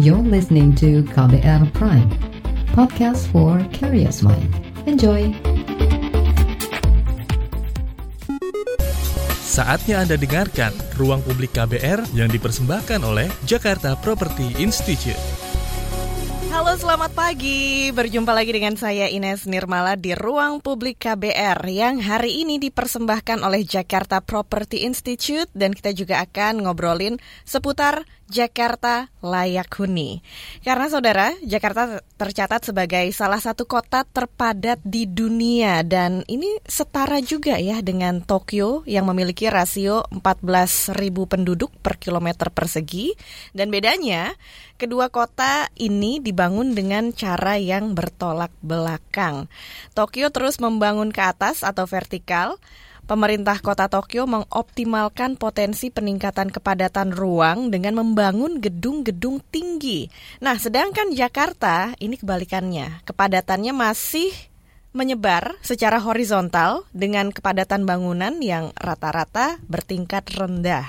You're listening to KBR Prime, podcast for curious mind. Enjoy! Saatnya Anda dengarkan Ruang Publik KBR yang dipersembahkan oleh Jakarta Property Institute. Halo selamat pagi, berjumpa lagi dengan saya Ines Nirmala di Ruang Publik KBR yang hari ini dipersembahkan oleh Jakarta Property Institute dan kita juga akan ngobrolin seputar Jakarta layak huni. Karena saudara, Jakarta tercatat sebagai salah satu kota terpadat di dunia dan ini setara juga ya dengan Tokyo yang memiliki rasio 14.000 penduduk per kilometer persegi dan bedanya kedua kota ini dibangun dengan cara yang bertolak belakang. Tokyo terus membangun ke atas atau vertikal Pemerintah kota Tokyo mengoptimalkan potensi peningkatan kepadatan ruang dengan membangun gedung-gedung tinggi. Nah, sedangkan Jakarta ini kebalikannya. Kepadatannya masih menyebar secara horizontal dengan kepadatan bangunan yang rata-rata bertingkat rendah.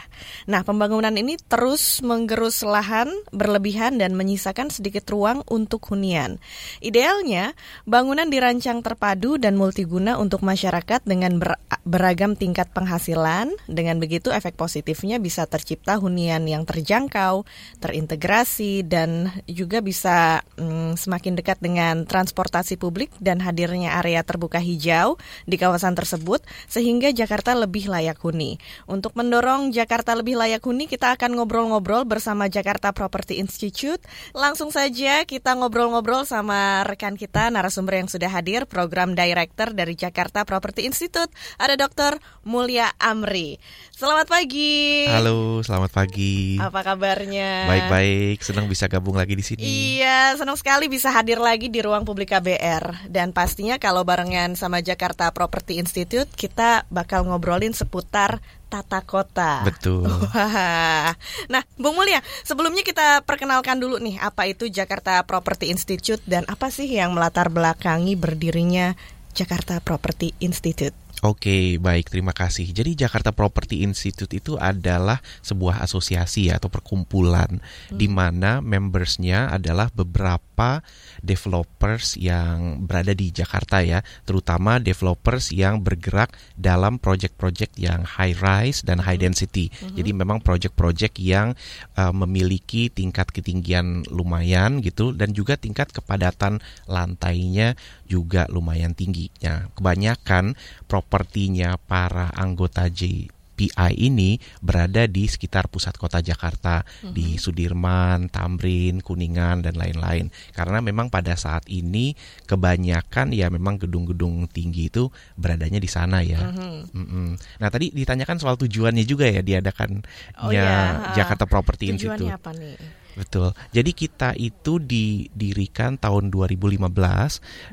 Nah, pembangunan ini terus menggerus lahan berlebihan dan menyisakan sedikit ruang untuk hunian. Idealnya, bangunan dirancang terpadu dan multiguna untuk masyarakat dengan ber beragam tingkat penghasilan. Dengan begitu, efek positifnya bisa tercipta hunian yang terjangkau, terintegrasi, dan juga bisa hmm, semakin dekat dengan transportasi publik dan hadirnya area terbuka hijau di kawasan tersebut sehingga Jakarta lebih layak huni. Untuk mendorong Jakarta lebih layak huni, kita akan ngobrol-ngobrol bersama Jakarta Property Institute. Langsung saja kita ngobrol-ngobrol sama rekan kita narasumber yang sudah hadir, program director dari Jakarta Property Institute, ada Dr. Mulia Amri. Selamat pagi. Halo, selamat pagi. Apa kabarnya? Baik-baik, senang bisa gabung lagi di sini. Iya, senang sekali bisa hadir lagi di ruang publik KBR dan pastinya kalau barengan sama Jakarta Property Institute kita bakal ngobrolin seputar tata kota. Betul. Wah. Nah, Bung Mulia, sebelumnya kita perkenalkan dulu nih apa itu Jakarta Property Institute dan apa sih yang melatar belakangi berdirinya Jakarta Property Institute. Oke, baik, terima kasih. Jadi Jakarta Property Institute itu adalah sebuah asosiasi atau perkumpulan hmm. di mana membersnya adalah beberapa developers yang berada di Jakarta ya, terutama developers yang bergerak dalam project-project yang high rise dan high hmm. density. Hmm. Jadi memang project-project yang uh, memiliki tingkat ketinggian lumayan gitu dan juga tingkat kepadatan lantainya juga lumayan tinggi. Ya, kebanyakan propertinya para anggota JPI ini berada di sekitar pusat kota Jakarta mm-hmm. di Sudirman, Tamrin, Kuningan dan lain-lain. Karena memang pada saat ini kebanyakan ya memang gedung-gedung tinggi itu beradanya di sana ya. Mm-hmm. Mm-hmm. Nah tadi ditanyakan soal tujuannya juga ya diadakannya oh, ya. Jakarta Property tujuannya Institute. apa nih? Betul. Jadi kita itu didirikan tahun 2015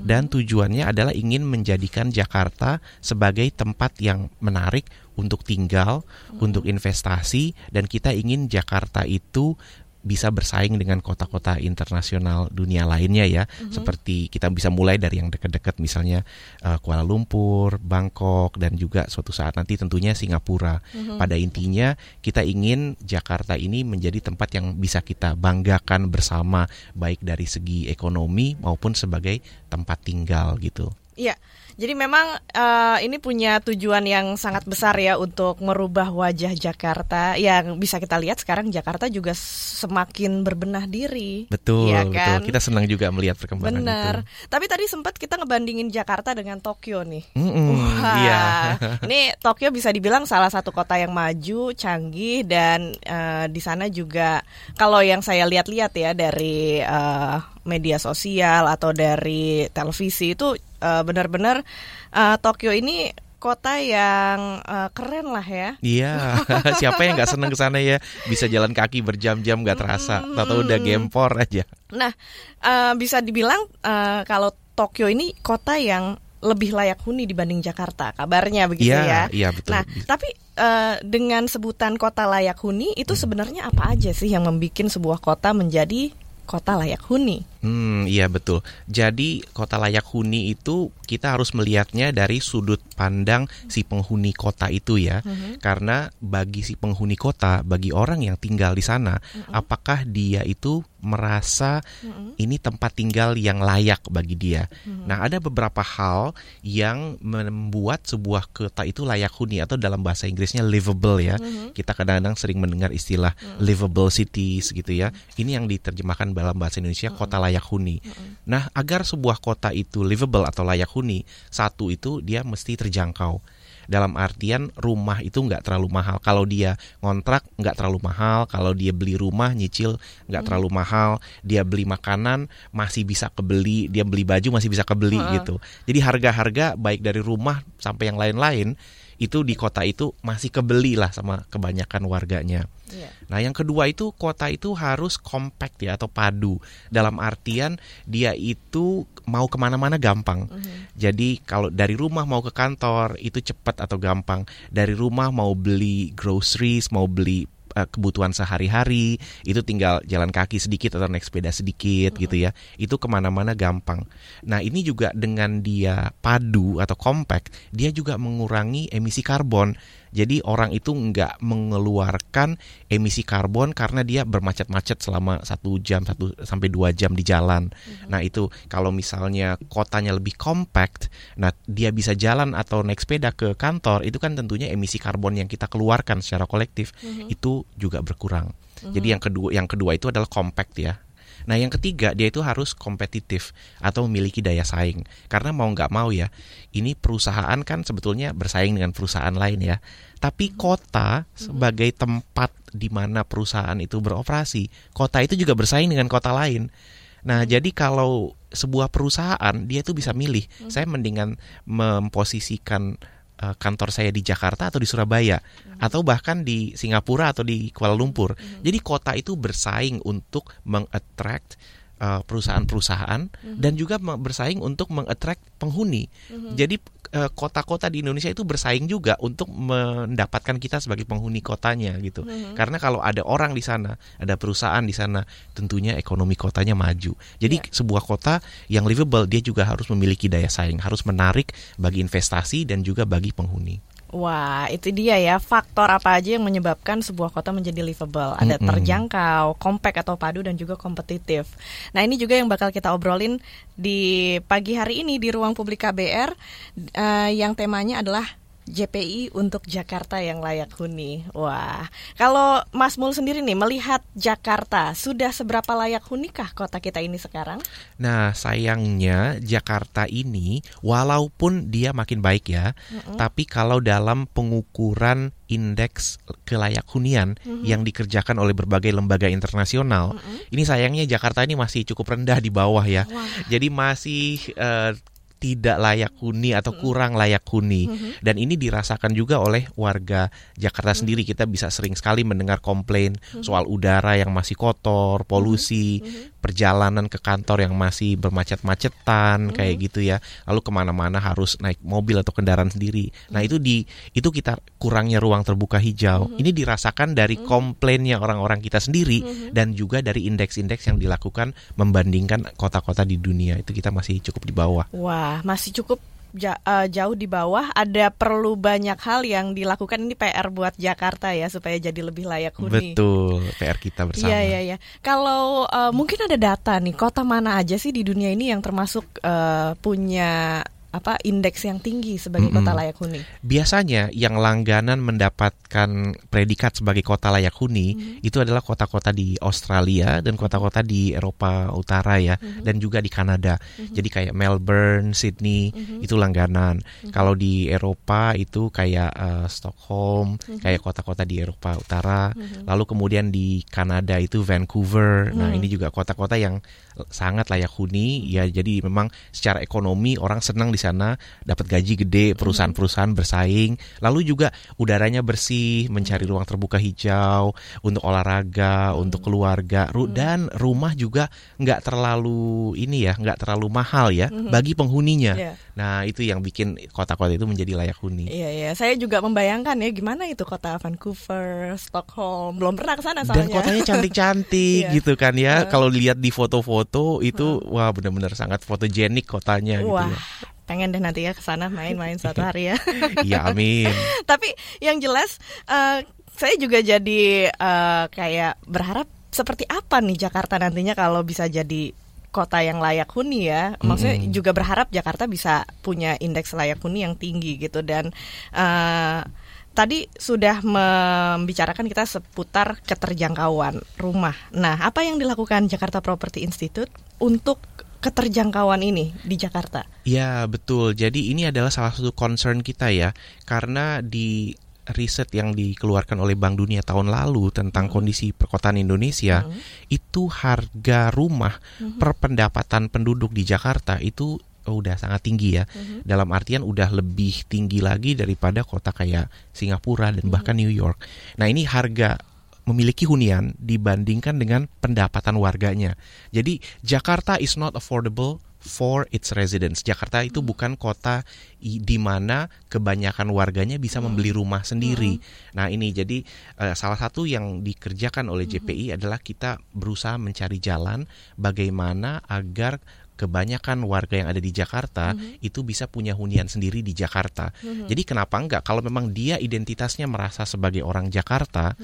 dan hmm. tujuannya adalah ingin menjadikan Jakarta sebagai tempat yang menarik untuk tinggal, hmm. untuk investasi dan kita ingin Jakarta itu bisa bersaing dengan kota-kota internasional dunia lainnya ya mm-hmm. seperti kita bisa mulai dari yang dekat-dekat misalnya uh, Kuala Lumpur, Bangkok dan juga suatu saat nanti tentunya Singapura. Mm-hmm. Pada intinya kita ingin Jakarta ini menjadi tempat yang bisa kita banggakan bersama baik dari segi ekonomi maupun sebagai tempat tinggal gitu. Iya. Jadi memang uh, ini punya tujuan yang sangat besar ya untuk merubah wajah Jakarta. Yang bisa kita lihat sekarang Jakarta juga semakin berbenah diri. Betul, ya kan? betul. Kita senang juga melihat perkembangan Benar. itu. Tapi tadi sempat kita ngebandingin Jakarta dengan Tokyo nih. Mm -mm, Wah, iya. ini Tokyo bisa dibilang salah satu kota yang maju, canggih dan uh, di sana juga kalau yang saya lihat-lihat ya dari uh, media sosial atau dari televisi itu uh, benar-benar uh, Tokyo ini kota yang uh, keren lah ya. Iya, siapa yang nggak seneng ke sana ya? Bisa jalan kaki berjam-jam nggak terasa, mm -hmm. tahu udah gempor aja. Nah, uh, bisa dibilang uh, kalau Tokyo ini kota yang lebih layak huni dibanding Jakarta, kabarnya begitu ya. ya. Iya betul. Nah, tapi uh, dengan sebutan kota layak huni itu hmm. sebenarnya apa aja sih yang membuat sebuah kota menjadi kota layak huni? Hmm, iya betul. Jadi kota layak huni itu kita harus melihatnya dari sudut pandang si penghuni kota itu ya. Mhm. Karena bagi si penghuni kota, bagi orang yang tinggal di sana, apakah dia itu merasa ini tempat tinggal yang layak bagi dia. Nah, ada beberapa hal yang membuat sebuah kota itu layak huni atau dalam bahasa Inggrisnya livable ya. Kita kadang-kadang sering mendengar istilah livable cities gitu ya. Ini yang diterjemahkan dalam bahasa Indonesia kota layak huni. Nah, agar sebuah kota itu livable atau layak huni, satu itu dia mesti terjangkau. Dalam artian rumah itu nggak terlalu mahal. Kalau dia ngontrak nggak terlalu mahal, kalau dia beli rumah nyicil nggak terlalu mahal, dia beli makanan masih bisa kebeli, dia beli baju masih bisa kebeli gitu. Jadi harga-harga baik dari rumah sampai yang lain-lain itu di kota itu masih kebeli lah sama kebanyakan warganya. Iya. Nah, yang kedua itu kota itu harus compact ya atau padu. Dalam artian dia itu mau ke mana-mana gampang. Jadi kalau dari rumah mau ke kantor itu cepat atau gampang. Dari rumah mau beli groceries, mau beli kebutuhan sehari-hari itu tinggal jalan kaki sedikit atau naik sepeda sedikit gitu ya. Itu ke mana-mana gampang. Nah ini juga dengan dia padu atau compact, dia juga mengurangi emisi karbon. Jadi orang itu nggak mengeluarkan emisi karbon karena dia bermacet-macet selama satu jam satu sampai dua jam di jalan. Nah itu kalau misalnya kotanya lebih compact, nah dia bisa jalan atau naik sepeda ke kantor, itu kan tentunya emisi karbon yang kita keluarkan secara kolektif itu juga berkurang. Jadi yang kedua yang kedua itu adalah compact ya. Nah yang ketiga dia itu harus kompetitif atau memiliki daya saing karena mau nggak mau ya ini perusahaan kan sebetulnya bersaing dengan perusahaan lain ya. Tapi kota sebagai tempat di mana perusahaan itu beroperasi, kota itu juga bersaing dengan kota lain. Nah jadi kalau sebuah perusahaan dia itu bisa milih, saya mendingan memposisikan eh, kantor saya di Jakarta atau di Surabaya atau bahkan di Singapura atau di Kuala Lumpur. Jadi kota itu bersaing untuk mengattract uh, perusahaan-perusahaan dan juga bersaing untuk mengattract penghuni. Jadi uh, kota-kota di Indonesia itu bersaing juga untuk mendapatkan kita sebagai penghuni kotanya gitu. Karena kalau ada orang di sana, ada perusahaan di sana, tentunya ekonomi kotanya maju. Jadi sebuah kota yang livable dia juga harus memiliki daya saing, harus menarik bagi investasi dan juga bagi penghuni. Wah, itu dia ya faktor apa aja yang menyebabkan sebuah kota menjadi livable. Ada terjangkau, compact atau padu dan juga kompetitif. Nah, ini juga yang bakal kita obrolin di pagi hari ini di ruang publik KBR eh, yang temanya adalah JPI untuk Jakarta yang layak huni. Wah, kalau Mas Mul sendiri nih melihat Jakarta sudah seberapa layak hunikah kota kita ini sekarang? Nah, sayangnya Jakarta ini walaupun dia makin baik ya, tapi kalau dalam pengukuran indeks kelayak hunian yang dikerjakan oleh berbagai lembaga internasional, ini sayangnya Jakarta ini masih cukup rendah di bawah ya. Jadi masih eh, tidak layak huni atau kurang layak huni. Dan ini dirasakan juga oleh warga Jakarta sendiri. Kita bisa sering sekali mendengar komplain soal udara yang masih kotor, polusi, perjalanan ke kantor yang masih bermacet-macetan kayak gitu ya. Lalu ke mana-mana harus naik mobil atau kendaraan sendiri. Nah itu di itu kita kurangnya ruang terbuka hijau. Ini dirasakan dari komplainnya orang-orang kita sendiri dan juga dari indeks-indeks yang dilakukan membandingkan kota-kota di dunia. Itu kita masih cukup di bawah. Wah, masih cukup ja- eh, jauh di bawah. Ada perlu banyak hal yang dilakukan ini PR buat Jakarta ya supaya jadi lebih layak huni. betul PR kita bersama Iya iya iya. Kalau eh, mungkin ada data nih, kota mana aja sih di dunia ini yang termasuk eh, punya apa indeks yang tinggi sebagai kota layak huni? Biasanya yang langganan mendapatkan predikat sebagai kota layak huni Mhm. itu adalah kota-kota di Australia dan kota-kota di Eropa Utara ya Mhm. dan juga di Kanada. Jadi kayak Melbourne, Sydney Mhm. itu langganan. Kalau di Eropa itu kayak eh, Stockholm, Mhm. kayak kota-kota di Eropa Utara. Lalu kemudian di Kanada itu Vancouver. Nah, Mhm. ini juga kota-kota yang sangat layak huni ya jadi memang secara ekonomi orang senang di di sana dapat gaji gede, perusahaan-perusahaan bersaing, lalu juga udaranya bersih, mencari ruang terbuka hijau untuk olahraga, untuk keluarga, dan rumah juga nggak terlalu ini ya, nggak terlalu mahal ya bagi penghuninya. Iya. Nah itu yang bikin kota-kota itu menjadi layak huni. Iya iya, saya juga membayangkan ya gimana itu kota Vancouver, Stockholm, belum pernah ke sana Dan kotanya cantik-cantik Iya. gitu kan ya. Kalau dilihat di foto-foto itu wah benar-benar sangat fotogenik kotanya gitu Wah, ya. Pengen deh nanti ya ke sana main-main suatu hari ya. Iya amin. Tapi yang jelas eh, saya juga jadi eh, kayak berharap seperti apa nih Jakarta nantinya kalau bisa jadi kota yang layak huni ya. Maksudnya Mm-mm. juga berharap Jakarta bisa punya indeks layak huni yang tinggi gitu dan eh, tadi sudah membicarakan kita seputar keterjangkauan rumah. Nah, apa yang dilakukan Jakarta Property Institute untuk keterjangkauan ini di Jakarta? Ya betul. Jadi ini adalah salah satu concern kita ya, karena di riset yang dikeluarkan oleh Bank Dunia tahun lalu tentang kondisi perkotaan Indonesia, itu harga rumah per pendapatan penduduk di Jakarta itu udah sangat tinggi ya. Dalam artian udah lebih tinggi lagi daripada kota kayak Singapura dan bahkan New York. Nah, ini harga memiliki hunian dibandingkan dengan pendapatan warganya. Jadi Jakarta is not affordable for its residents. Jakarta itu bukan kota di mana kebanyakan warganya bisa membeli rumah sendiri. Nah, ini jadi eh, salah satu yang dikerjakan oleh JPI adalah kita berusaha mencari jalan bagaimana agar kebanyakan warga yang ada di Jakarta itu bisa punya hunian sendiri di Jakarta. Jadi kenapa enggak kalau memang dia identitasnya merasa sebagai orang Jakarta,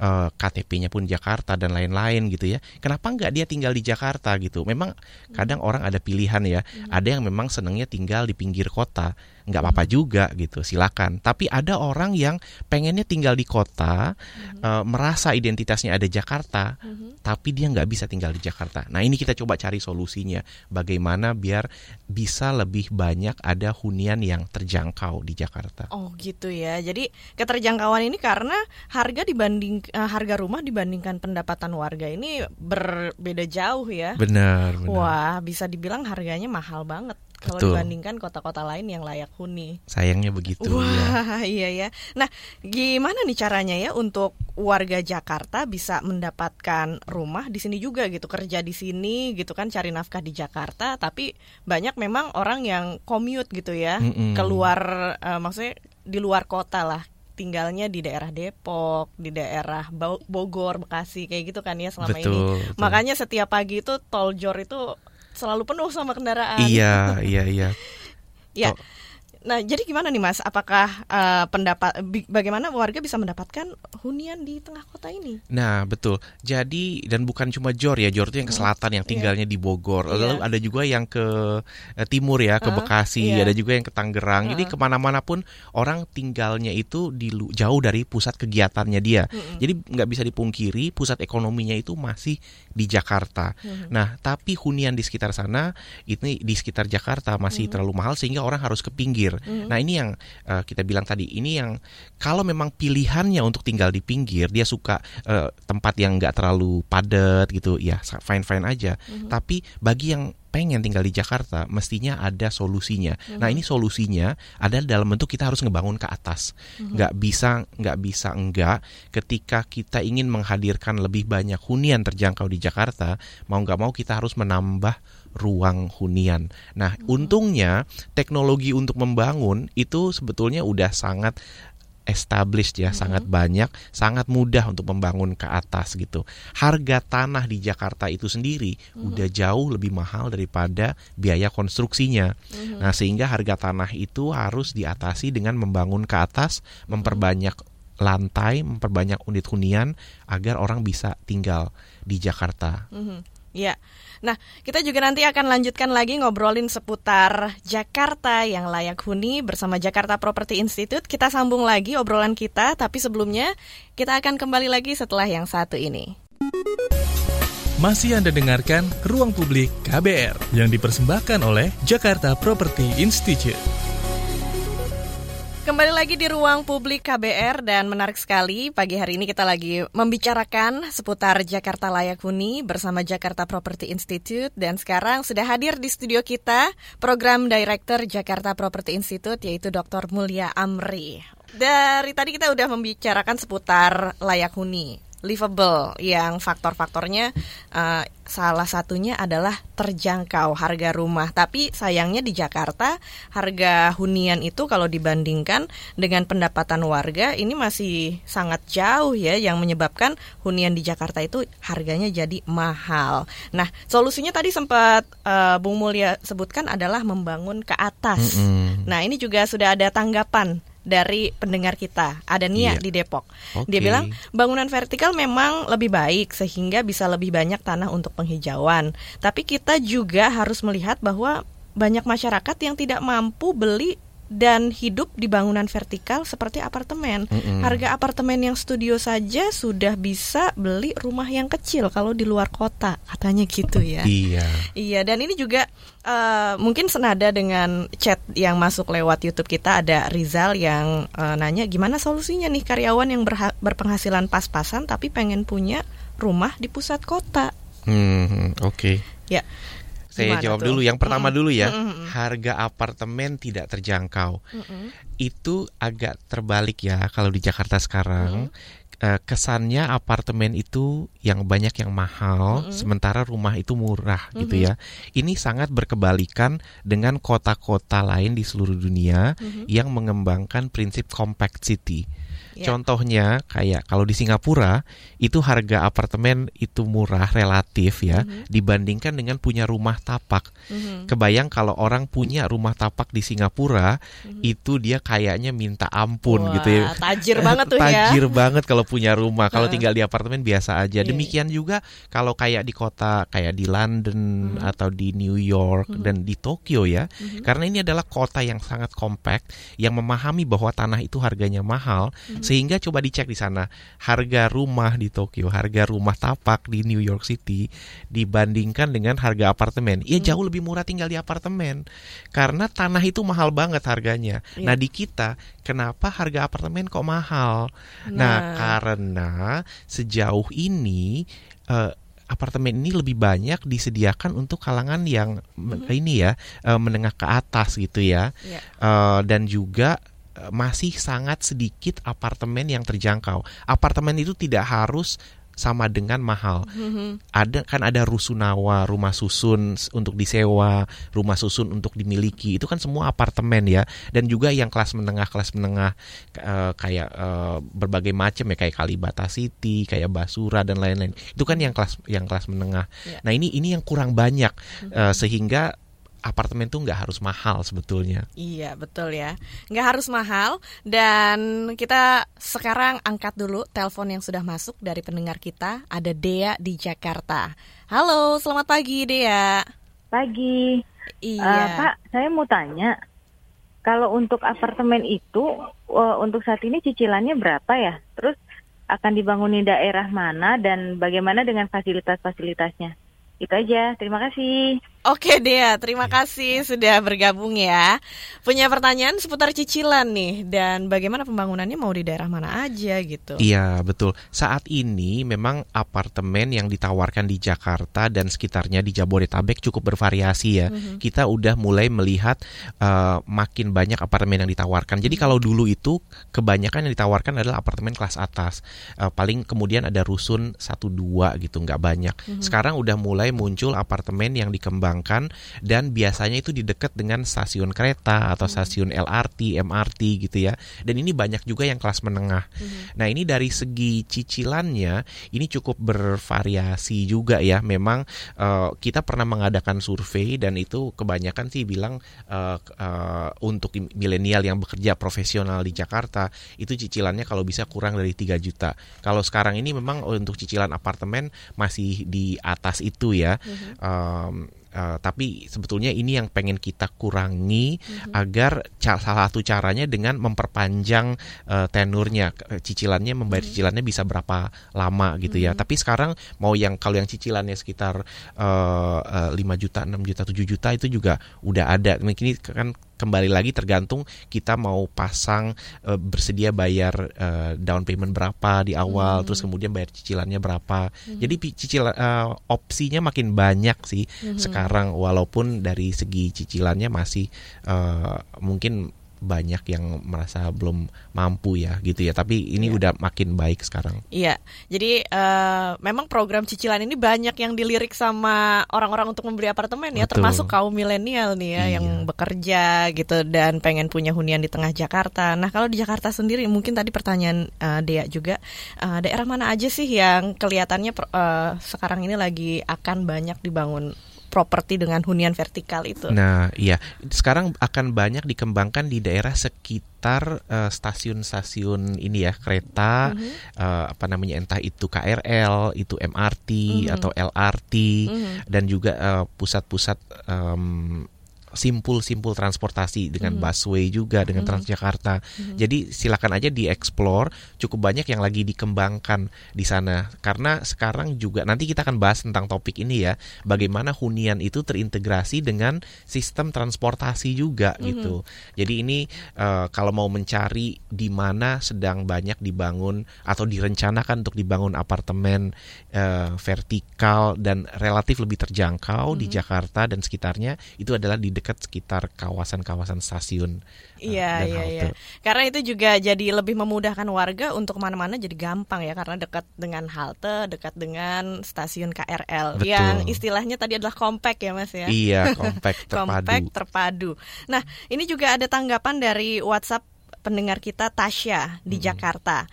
eh, KTP-nya pun Jakarta dan lain-lain gitu ya. Kenapa enggak dia tinggal di Jakarta gitu? Memang kadang orang ada pilihan ya. Ada yang memang senangnya tinggal di pinggir kota, nggak apa-apa juga gitu. Silakan. Tapi ada orang yang pengennya tinggal di kota, eh, merasa identitasnya ada Jakarta, tapi dia nggak bisa tinggal di Jakarta. Nah ini kita coba cari solusinya. Bagaimana biar bisa lebih banyak ada hunian yang terjangkau di Jakarta. Oh gitu ya. Jadi keterjangkauan ini karena harga dibanding eh, harga rumah dibandingkan pendapatan warga ini berbeda jauh ya. Benar, benar. Wah, bisa dibilang harganya mahal banget kalau dibandingkan kota-kota lain yang layak huni. Sayangnya begitu ya. Wah, iya ya. Nah, gimana nih caranya ya untuk warga Jakarta bisa mendapatkan rumah di sini juga gitu, kerja di sini gitu kan, cari nafkah di Jakarta, tapi banyak memang orang yang commute gitu ya, Mm-mm. keluar eh, maksudnya di luar kota lah tinggalnya di daerah Depok, di daerah Bo- Bogor, Bekasi kayak gitu kan ya selama ini. Betul, betul. Makanya setiap pagi itu tol Jor itu selalu penuh sama kendaraan. Iya, iya, iya. Ya. Oh. Nah, jadi gimana nih Mas? Apakah eh, pendapat bagaimana warga bisa mendapatkan hunian di tengah kota ini? Nah, betul. Jadi dan bukan cuma Jor ya, Jor itu yang ke selatan yang tinggalnya di Bogor. Lalu Iya. ada juga yang ke eh, timur ya, ke Bekasi. iya. Ada juga yang ke Tangerang. Jadi ke mana-mana pun orang tinggalnya itu di jauh dari pusat kegiatannya dia. Jadi nggak bisa dipungkiri pusat ekonominya itu masih di Jakarta. Nah, tapi hunian di sekitar sana ini di sekitar Jakarta masih terlalu mahal sehingga orang harus ke pinggir. Nah, ini yang eh, kita bilang tadi. Ini yang kalau memang pilihannya untuk tinggal di pinggir, dia suka eh, tempat yang nggak terlalu padat gitu, ya fine fine aja. Tapi bagi yang pengen tinggal di Jakarta, mestinya ada solusinya. Nah, ini solusinya adalah dalam bentuk kita harus ngebangun ke atas. Nggak bisa nggak bisa enggak ketika kita ingin menghadirkan lebih banyak hunian terjangkau di Jakarta, mau nggak mau kita harus menambah ruang hunian. Nah, untungnya teknologi untuk membangun itu sebetulnya udah sangat established ya, sangat banyak, sangat mudah untuk membangun ke atas gitu. Harga tanah di Jakarta itu sendiri udah jauh lebih mahal daripada biaya konstruksinya. Nah, sehingga harga tanah itu harus diatasi dengan membangun ke atas, memperbanyak lantai, memperbanyak unit hunian agar orang bisa tinggal di Jakarta. Mhm. Ya. Nah, kita juga nanti akan lanjutkan lagi ngobrolin seputar Jakarta yang layak huni bersama Jakarta Property Institute. Kita sambung lagi obrolan kita, tapi sebelumnya kita akan kembali lagi setelah yang satu ini. Masih Anda dengarkan Ruang Publik KBR yang dipersembahkan oleh Jakarta Property Institute. Kembali lagi di ruang publik KBR dan menarik sekali pagi hari ini kita lagi membicarakan seputar Jakarta Layak Huni bersama Jakarta Property Institute dan sekarang sudah hadir di studio kita program Director Jakarta Property Institute yaitu Dr. Mulia Amri. Dari tadi kita udah membicarakan seputar layak huni livable yang faktor-faktornya uh, salah satunya adalah terjangkau harga rumah. Tapi sayangnya di Jakarta harga hunian itu kalau dibandingkan dengan pendapatan warga ini masih sangat jauh ya yang menyebabkan hunian di Jakarta itu harganya jadi mahal. Nah, solusinya tadi sempat uh, Bung Mulia sebutkan adalah membangun ke atas. Mm -hmm. Nah, ini juga sudah ada tanggapan dari pendengar kita. Ada Nia yeah. di Depok. Okay. Dia bilang bangunan vertikal memang lebih baik sehingga bisa lebih banyak tanah untuk penghijauan. Tapi kita juga harus melihat bahwa banyak masyarakat yang tidak mampu beli dan hidup di bangunan vertikal seperti apartemen. Mm -hmm. Harga apartemen yang studio saja sudah bisa beli rumah yang kecil kalau di luar kota, katanya gitu ya. Iya. Iya, dan ini juga uh, mungkin senada dengan chat yang masuk lewat YouTube kita ada Rizal yang uh, nanya gimana solusinya nih karyawan yang berpenghasilan pas-pasan tapi pengen punya rumah di pusat kota. Hmm, oke. Okay. Ya. Saya Gimana jawab tuh? dulu. Yang pertama mm -hmm. dulu ya. Mm -hmm. Harga apartemen tidak terjangkau. Mm -hmm. Itu agak terbalik ya kalau di Jakarta sekarang. Mm kesannya apartemen itu yang banyak yang mahal, mm -hmm. sementara rumah itu murah mm -hmm. gitu ya. Ini sangat berkebalikan dengan kota-kota lain di seluruh dunia mm -hmm. yang mengembangkan prinsip compact city. Yeah. Contohnya kayak kalau di Singapura itu harga apartemen itu murah relatif ya mm-hmm. dibandingkan dengan punya rumah tapak. Mm-hmm. Kebayang kalau orang punya rumah tapak di Singapura mm-hmm. itu dia kayaknya minta ampun Wah, gitu ya. Tajir banget tuh tajir ya. Tajir banget kalau punya rumah. Kalau tinggal di apartemen biasa aja. Yeah. Demikian juga kalau kayak di kota kayak di London mm-hmm. atau di New York mm-hmm. dan di Tokyo ya. Mm-hmm. Karena ini adalah kota yang sangat compact yang memahami bahwa tanah itu harganya mahal. Mm-hmm sehingga coba dicek di sana harga rumah di Tokyo, harga rumah tapak di New York City dibandingkan dengan harga apartemen. Ya jauh lebih murah tinggal di apartemen karena tanah itu mahal banget harganya. Ya. Nah, di kita kenapa harga apartemen kok mahal? Nah, nah karena sejauh ini uh, apartemen ini lebih banyak disediakan untuk kalangan yang mm -hmm. ini ya uh, menengah ke atas gitu ya, yeah. Ya. uh, dan juga masih sangat sedikit apartemen yang terjangkau. Apartemen itu tidak harus sama dengan mahal. Mm-hmm. Ada kan ada rusunawa, rumah susun untuk disewa, rumah susun untuk dimiliki. Itu kan semua apartemen ya. Dan juga yang kelas menengah, kelas menengah uh, kayak uh, berbagai macam ya kayak Kalibata City, kayak Basura dan lain-lain. Itu kan yang kelas yang kelas menengah. Yeah. Nah, ini ini yang kurang banyak mm-hmm. uh, sehingga apartemen tuh nggak harus mahal sebetulnya. Iya betul ya, nggak harus mahal. Dan kita sekarang angkat dulu telepon yang sudah masuk dari pendengar kita. Ada Dea di Jakarta. Halo, selamat pagi Dea. Pagi. Iya. Uh, Pak, saya mau tanya, kalau untuk apartemen itu uh, untuk saat ini cicilannya berapa ya? Terus akan dibangun di daerah mana dan bagaimana dengan fasilitas-fasilitasnya? Itu aja. Terima kasih. Oke Dea, terima kasih sudah bergabung ya. Punya pertanyaan seputar cicilan nih dan bagaimana pembangunannya mau di daerah mana aja gitu. Iya, betul. Saat ini memang apartemen yang ditawarkan di Jakarta dan sekitarnya di Jabodetabek cukup bervariasi ya. Mm-hmm. Kita udah mulai melihat uh, makin banyak apartemen yang ditawarkan. Jadi kalau dulu itu kebanyakan yang ditawarkan adalah apartemen kelas atas. Uh, paling kemudian ada rusun satu dua gitu, nggak banyak. Mm-hmm. Sekarang udah mulai muncul apartemen yang dikembangkan dikembangkan dan biasanya itu di dekat dengan stasiun kereta atau hmm. stasiun LRT, MRT gitu ya. Dan ini banyak juga yang kelas menengah. Hmm. Nah, ini dari segi cicilannya ini cukup bervariasi juga ya. Memang uh, kita pernah mengadakan survei dan itu kebanyakan sih bilang uh, uh, untuk milenial yang bekerja profesional di Jakarta itu cicilannya kalau bisa kurang dari 3 juta. Kalau sekarang ini memang untuk cicilan apartemen masih di atas itu ya. Hmm. Um, uh, tapi sebetulnya ini yang pengen kita kurangi mm-hmm. agar ca- salah satu caranya dengan memperpanjang uh, tenurnya cicilannya membayar mm-hmm. cicilannya bisa berapa lama gitu mm-hmm. ya tapi sekarang mau yang kalau yang cicilannya sekitar uh, uh, 5 juta 6 juta 7 juta itu juga udah ada mungkin ini kan kembali lagi tergantung kita mau pasang uh, bersedia bayar uh, down payment berapa di awal hmm. terus kemudian bayar cicilannya berapa. Hmm. Jadi cicil uh, opsinya makin banyak sih hmm. sekarang walaupun dari segi cicilannya masih uh, mungkin banyak yang merasa belum mampu ya gitu ya tapi ini ya. udah makin baik sekarang iya jadi uh, memang program cicilan ini banyak yang dilirik sama orang-orang untuk membeli apartemen ya Betul. termasuk kaum milenial nih ya iya. yang bekerja gitu dan pengen punya hunian di tengah Jakarta nah kalau di Jakarta sendiri mungkin tadi pertanyaan uh, Dea juga uh, daerah mana aja sih yang kelihatannya uh, sekarang ini lagi akan banyak dibangun properti dengan hunian vertikal itu. Nah, iya. Sekarang akan banyak dikembangkan di daerah sekitar uh, stasiun-stasiun ini ya, kereta mm -hmm. uh, apa namanya entah itu KRL, itu MRT mm -hmm. atau LRT mm -hmm. dan juga eh, pusat-pusat uh, um, simpul-simpul transportasi dengan hmm. busway juga dengan hmm. Transjakarta. Hmm. Jadi silakan aja dieksplor. Cukup banyak yang lagi dikembangkan di sana karena sekarang juga nanti kita akan bahas tentang topik ini ya, bagaimana hunian itu terintegrasi dengan sistem transportasi juga hmm. gitu. Jadi ini uh, kalau mau mencari di mana sedang banyak dibangun atau direncanakan untuk dibangun apartemen uh, vertikal dan relatif lebih terjangkau hmm. di Jakarta dan sekitarnya itu adalah di dekat sekitar kawasan-kawasan stasiun. Eh, iya, uh, iya, iya. Karena itu juga jadi lebih memudahkan warga untuk ke mana-mana jadi gampang ya karena dekat dengan halte, dekat dengan stasiun KRL Betul. yang istilahnya tadi adalah compact ya Mas ya. Iya, compact terpadu. compact terpadu. Nah, ini juga ada tanggapan dari WhatsApp pendengar kita Tasya di hmm. Jakarta.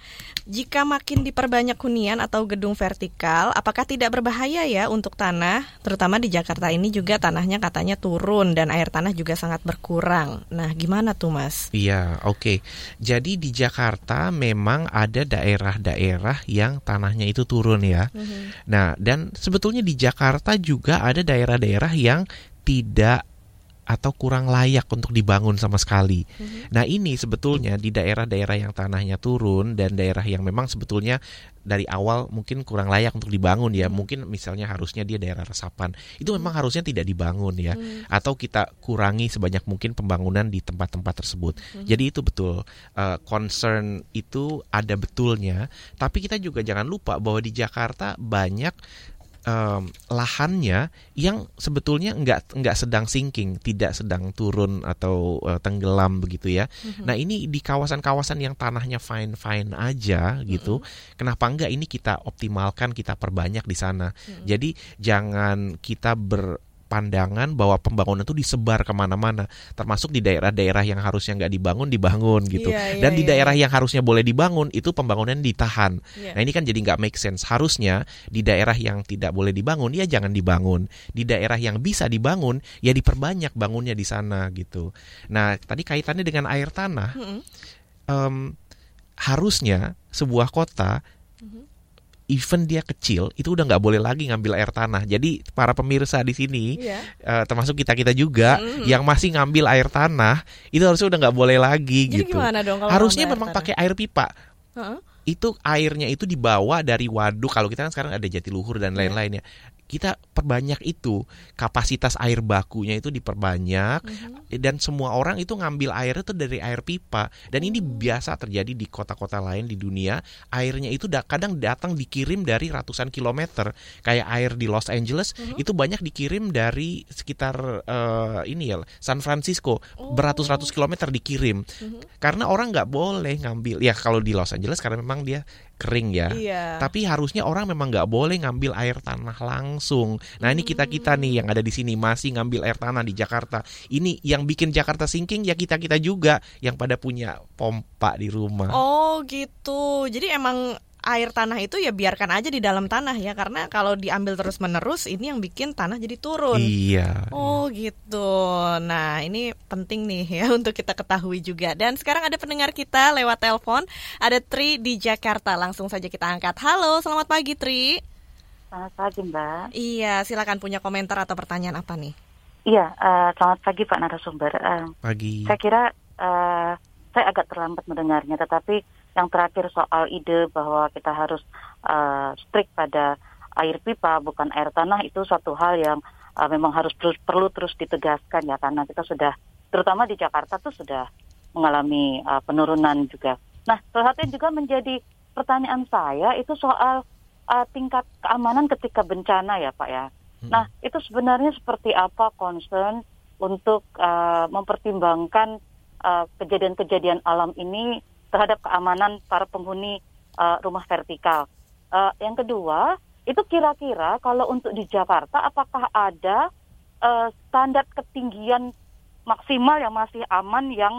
Jika makin diperbanyak hunian atau gedung vertikal, apakah tidak berbahaya ya untuk tanah? Terutama di Jakarta ini juga tanahnya katanya turun dan air tanah juga sangat berkurang. Nah, gimana tuh Mas? Iya, oke. Okay. Jadi di Jakarta memang ada daerah-daerah yang tanahnya itu turun ya. Hmm. Nah, dan sebetulnya di Jakarta juga ada daerah-daerah yang tidak atau kurang layak untuk dibangun sama sekali. Mm-hmm. Nah, ini sebetulnya di daerah-daerah yang tanahnya turun dan daerah yang memang sebetulnya dari awal mungkin kurang layak untuk dibangun ya. Mm-hmm. Mungkin misalnya harusnya dia daerah resapan. Itu memang mm-hmm. harusnya tidak dibangun ya. Mm-hmm. Atau kita kurangi sebanyak mungkin pembangunan di tempat-tempat tersebut. Mm-hmm. Jadi itu betul uh, concern itu ada betulnya, tapi kita juga jangan lupa bahwa di Jakarta banyak um, lahannya yang sebetulnya nggak nggak sedang sinking, tidak sedang turun atau uh, tenggelam begitu ya. Mm-hmm. Nah ini di kawasan-kawasan yang tanahnya fine fine aja gitu, mm-hmm. kenapa enggak ini kita optimalkan, kita perbanyak di sana. Mm-hmm. Jadi jangan kita ber pandangan bahwa pembangunan itu disebar ke mana-mana, termasuk di daerah-daerah yang harusnya nggak dibangun dibangun gitu, yeah, yeah, dan di yeah. daerah yang harusnya boleh dibangun itu pembangunan ditahan. Yeah. Nah ini kan jadi nggak make sense. Harusnya di daerah yang tidak boleh dibangun ya jangan dibangun, di daerah yang bisa dibangun ya diperbanyak bangunnya di sana gitu. Nah tadi kaitannya dengan air tanah, mm -hmm. um, harusnya sebuah kota even dia kecil itu udah nggak boleh lagi ngambil air tanah. Jadi para pemirsa di sini, yeah. Iya. uh, termasuk kita kita juga mm yang masih ngambil air tanah itu harusnya udah nggak boleh lagi Jadi gitu. dong kalau Harusnya memang pakai air pipa. Uh -huh. Itu airnya itu dibawa dari waduk. Kalau kita kan sekarang ada Jatiluhur dan iya. lain-lainnya kita perbanyak itu kapasitas air bakunya itu diperbanyak mm-hmm. dan semua orang itu ngambil air itu dari air pipa dan ini oh. biasa terjadi di kota-kota lain di dunia airnya itu da- kadang datang dikirim dari ratusan kilometer kayak air di Los Angeles mm-hmm. itu banyak dikirim dari sekitar uh, ini ya San Francisco oh. beratus-ratus kilometer dikirim mm-hmm. karena orang nggak boleh ngambil ya kalau di Los Angeles karena memang dia kering ya. Iya. Tapi harusnya orang memang nggak boleh ngambil air tanah langsung. Nah ini kita kita nih yang ada di sini masih ngambil air tanah di Jakarta. Ini yang bikin Jakarta sinking ya kita kita juga yang pada punya pompa di rumah. Oh gitu. Jadi emang air tanah itu ya biarkan aja di dalam tanah ya karena kalau diambil terus menerus ini yang bikin tanah jadi turun. Iya. Oh gitu. Nah ini penting nih ya untuk kita ketahui juga. Dan sekarang ada pendengar kita lewat telepon ada Tri di Jakarta. Langsung saja kita angkat. Halo, selamat pagi Tri. Selamat pagi Mbak. Iya, silakan punya komentar atau pertanyaan apa nih? Iya, uh, selamat pagi Pak narasumber. Uh, Pagi. saya kira uh, saya agak terlambat mendengarnya, tetapi yang terakhir soal ide bahwa kita harus uh, strict pada air pipa bukan air tanah itu suatu hal yang uh, memang harus terus, perlu terus ditegaskan ya karena kita sudah terutama di Jakarta tuh sudah mengalami uh, penurunan juga. Nah, salah satu juga menjadi pertanyaan saya itu soal uh, tingkat keamanan ketika bencana ya Pak ya. Hmm. Nah, itu sebenarnya seperti apa concern untuk uh, mempertimbangkan kejadian-kejadian uh, alam ini terhadap keamanan para penghuni uh, rumah vertikal. Uh, yang kedua, itu kira-kira kalau untuk di Jakarta apakah ada uh, standar ketinggian maksimal yang masih aman yang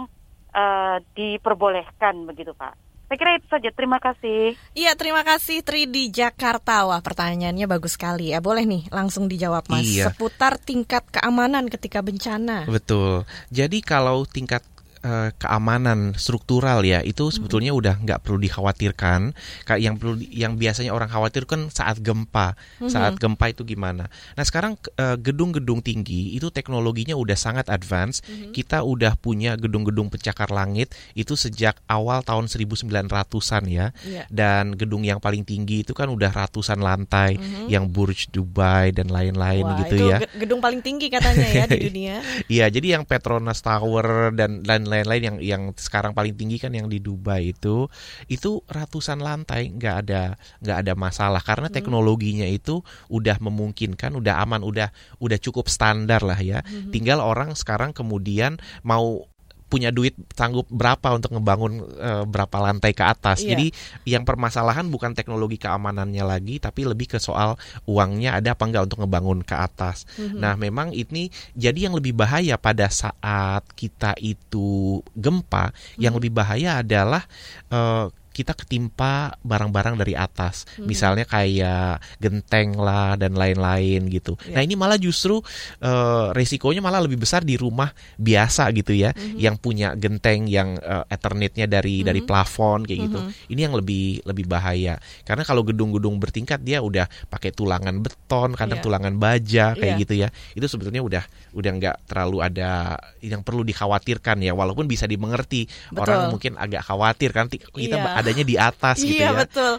uh, diperbolehkan begitu Pak? Saya kira itu saja. Terima kasih. Iya, terima kasih Tri di Jakarta. Wah, pertanyaannya bagus sekali ya. Boleh nih langsung dijawab Mas. Iya. Seputar tingkat keamanan ketika bencana. Betul. Jadi kalau tingkat uh, keamanan struktural ya itu sebetulnya hmm. udah nggak perlu dikhawatirkan kayak yang perlu yang biasanya orang khawatir kan saat gempa hmm. saat gempa itu gimana nah sekarang eh, gedung-gedung tinggi itu teknologinya udah sangat advance hmm. kita udah punya gedung-gedung pencakar langit itu sejak awal tahun 1900-an ya yeah. dan gedung yang paling tinggi itu kan udah ratusan lantai hmm. yang Burj Dubai dan lain-lain gitu itu ya gedung paling tinggi katanya ya di dunia iya jadi yang Petronas Tower dan dan lain-lain yang yang sekarang paling tinggi kan yang di Dubai itu itu ratusan lantai nggak ada nggak ada masalah karena hmm. teknologinya itu udah memungkinkan udah aman udah udah cukup standar lah ya hmm. tinggal orang sekarang kemudian mau punya duit sanggup berapa untuk ngebangun e, berapa lantai ke atas. Iya. Jadi yang permasalahan bukan teknologi keamanannya lagi, tapi lebih ke soal uangnya ada apa enggak untuk ngebangun ke atas. Mm-hmm. Nah, memang ini jadi yang lebih bahaya pada saat kita itu gempa, mm-hmm. yang lebih bahaya adalah e, kita ketimpa barang-barang dari atas, hmm. misalnya kayak genteng lah dan lain-lain gitu. Yeah. Nah ini malah justru uh, resikonya malah lebih besar di rumah biasa gitu ya, hmm. yang punya genteng yang uh, ethernetnya dari hmm. dari plafon kayak gitu. Hmm. Ini yang lebih lebih bahaya karena kalau gedung-gedung bertingkat dia udah pakai tulangan beton, kadang yeah. tulangan baja kayak yeah. gitu ya. Itu sebetulnya udah udah nggak terlalu ada yang perlu dikhawatirkan ya, walaupun bisa dimengerti Betul. orang mungkin agak khawatir kan kita yeah. ada adanya di atas gitu iya, ya. betul.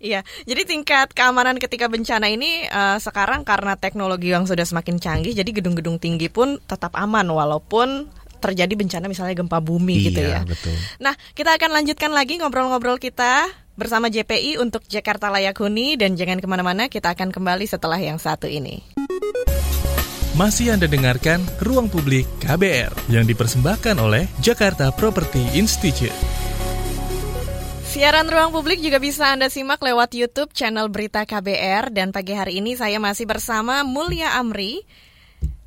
Iya. Jadi tingkat keamanan ketika bencana ini uh, sekarang karena teknologi yang sudah semakin canggih jadi gedung-gedung tinggi pun tetap aman walaupun terjadi bencana misalnya gempa bumi iya, gitu ya. betul. Nah, kita akan lanjutkan lagi ngobrol-ngobrol kita bersama JPI untuk Jakarta Layak Huni dan jangan ke mana-mana kita akan kembali setelah yang satu ini. Masih Anda dengarkan Ruang Publik KBR yang dipersembahkan oleh Jakarta Property Institute. Siaran Ruang Publik juga bisa Anda simak lewat YouTube channel Berita KBR dan pagi hari ini saya masih bersama Mulia Amri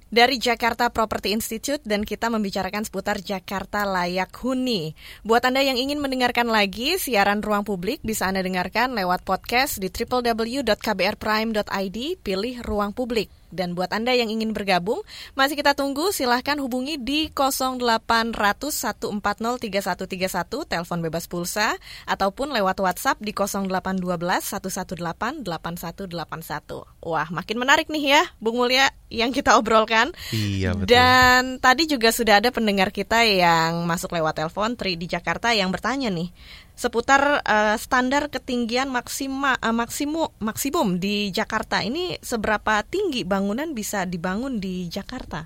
dari Jakarta Property Institute dan kita membicarakan seputar Jakarta Layak Huni. Buat Anda yang ingin mendengarkan lagi siaran Ruang Publik bisa Anda dengarkan lewat podcast di www.kbrprime.id pilih Ruang Publik. Dan buat Anda yang ingin bergabung, masih kita tunggu silahkan hubungi di 0800 140 3131 telepon bebas pulsa ataupun lewat WhatsApp di 0812 118 8181. Wah, makin menarik nih ya, Bung Mulia yang kita obrolkan. Iya, betul. Dan tadi juga sudah ada pendengar kita yang masuk lewat telepon Tri di Jakarta yang bertanya nih seputar uh, standar ketinggian maksima uh, maksimu maksimum di Jakarta. Ini seberapa tinggi bangunan bisa dibangun di Jakarta?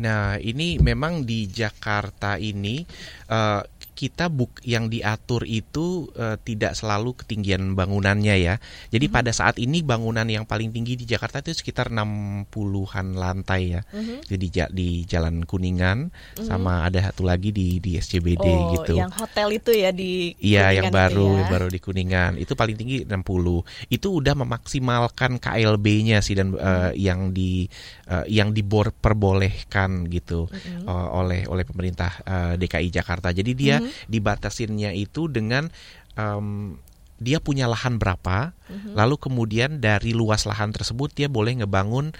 Nah, ini memang di Jakarta ini uh, kita buk yang diatur itu uh, tidak selalu ketinggian bangunannya ya. Jadi mm -hmm. pada saat ini bangunan yang paling tinggi di Jakarta itu sekitar 60-an lantai ya. Mm -hmm. Jadi di Jalan Kuningan mm -hmm. sama ada satu lagi di di SCBD oh, gitu. yang hotel itu ya di Iya, yang baru ya. baru di Kuningan. Itu paling tinggi 60. Itu udah memaksimalkan KLB-nya sih dan uh, yang di uh, yang diperbolehkan gitu mm -hmm. uh, oleh oleh pemerintah uh, DKI Jakarta. Jadi dia mm -hmm dibatasinnya itu dengan um, dia punya lahan berapa, mm-hmm. lalu kemudian dari luas lahan tersebut dia boleh ngebangun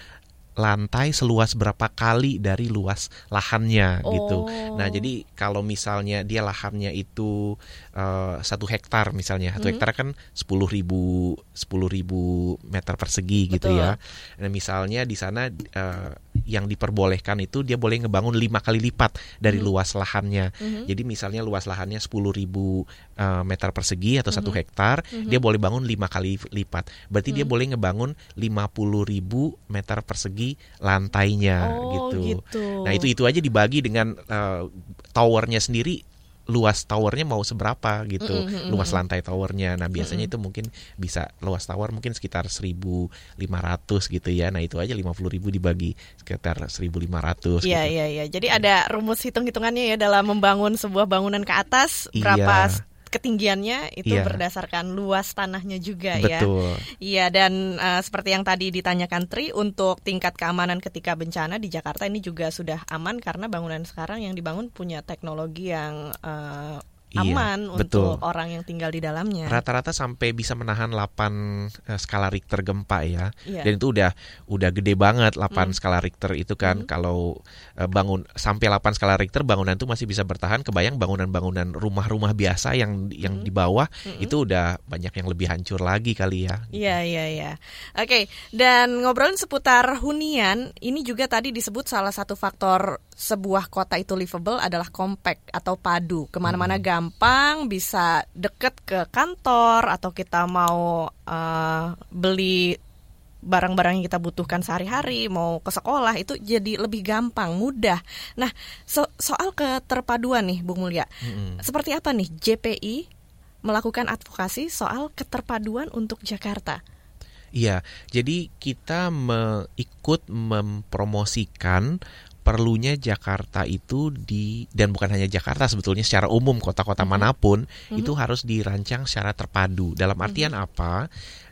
lantai seluas berapa kali dari luas lahannya gitu. Oh. Nah jadi kalau misalnya dia lahannya itu eh, satu hektar misalnya, satu Mhm. hektar kan sepuluh ribu sepuluh ribu meter persegi gitu Betul. ya. Nah misalnya di sana eh, yang diperbolehkan itu dia boleh ngebangun lima kali lipat dari Mhm. luas lahannya. Mhm. Jadi misalnya luas lahannya sepuluh ribu eh, meter persegi atau satu Mhm. hektar, Mhm. dia boleh bangun lima kali lipat. Berarti dia Mhm. boleh ngebangun 50 ribu meter persegi lantainya Oh, gitu. gitu. Nah itu itu aja dibagi dengan eh, towernya sendiri luas towernya mau seberapa gitu Mm, mm, mm, luas lantai towernya nah biasanya Mm, itu mungkin bisa luas tower mungkin sekitar 1500 gitu ya nah itu aja 50 ribu dibagi sekitar 1500 Iya, gitu. iya, iya. Jadi ada rumus hitung-hitungannya ya dalam membangun sebuah bangunan ke atas Iya. berapa s- ketinggiannya itu Iya. berdasarkan luas tanahnya juga ya. betul Iya dan eh, seperti yang tadi ditanyakan Tri untuk tingkat keamanan ketika bencana di Jakarta ini juga sudah aman karena bangunan sekarang yang dibangun punya teknologi yang Iya, aman betul. untuk orang yang tinggal di dalamnya. rata-rata sampai bisa menahan 8 eh, skala Richter gempa ya Iya. dan itu udah udah gede banget 8 Mm. skala Richter itu kan Mm. kalau eh, bangun sampai 8 skala Richter bangunan itu masih bisa bertahan kebayang bangunan-bangunan rumah-rumah biasa yang yang Mm. di bawah Mm-mm. itu udah banyak yang lebih hancur lagi kali ya Iya, iya, iya. Oke, dan ngobrolin seputar hunian, ini juga tadi disebut salah satu faktor sebuah kota itu livable adalah compact atau padu. Ke mana-mana gampang, bisa deket ke kantor, atau kita mau eh, beli barang-barang yang kita butuhkan sehari-hari, mau ke sekolah, itu jadi lebih gampang, mudah. Nah, so- soal keterpaduan nih, Bung Mulya, Mm-mm. seperti apa nih JPI melakukan advokasi soal keterpaduan untuk Jakarta? Iya, jadi kita me- ikut mempromosikan perlunya Jakarta itu di dan bukan hanya Jakarta sebetulnya secara umum kota-kota Mhm. mana pun Mhm. itu harus dirancang secara terpadu. Dalam artian apa?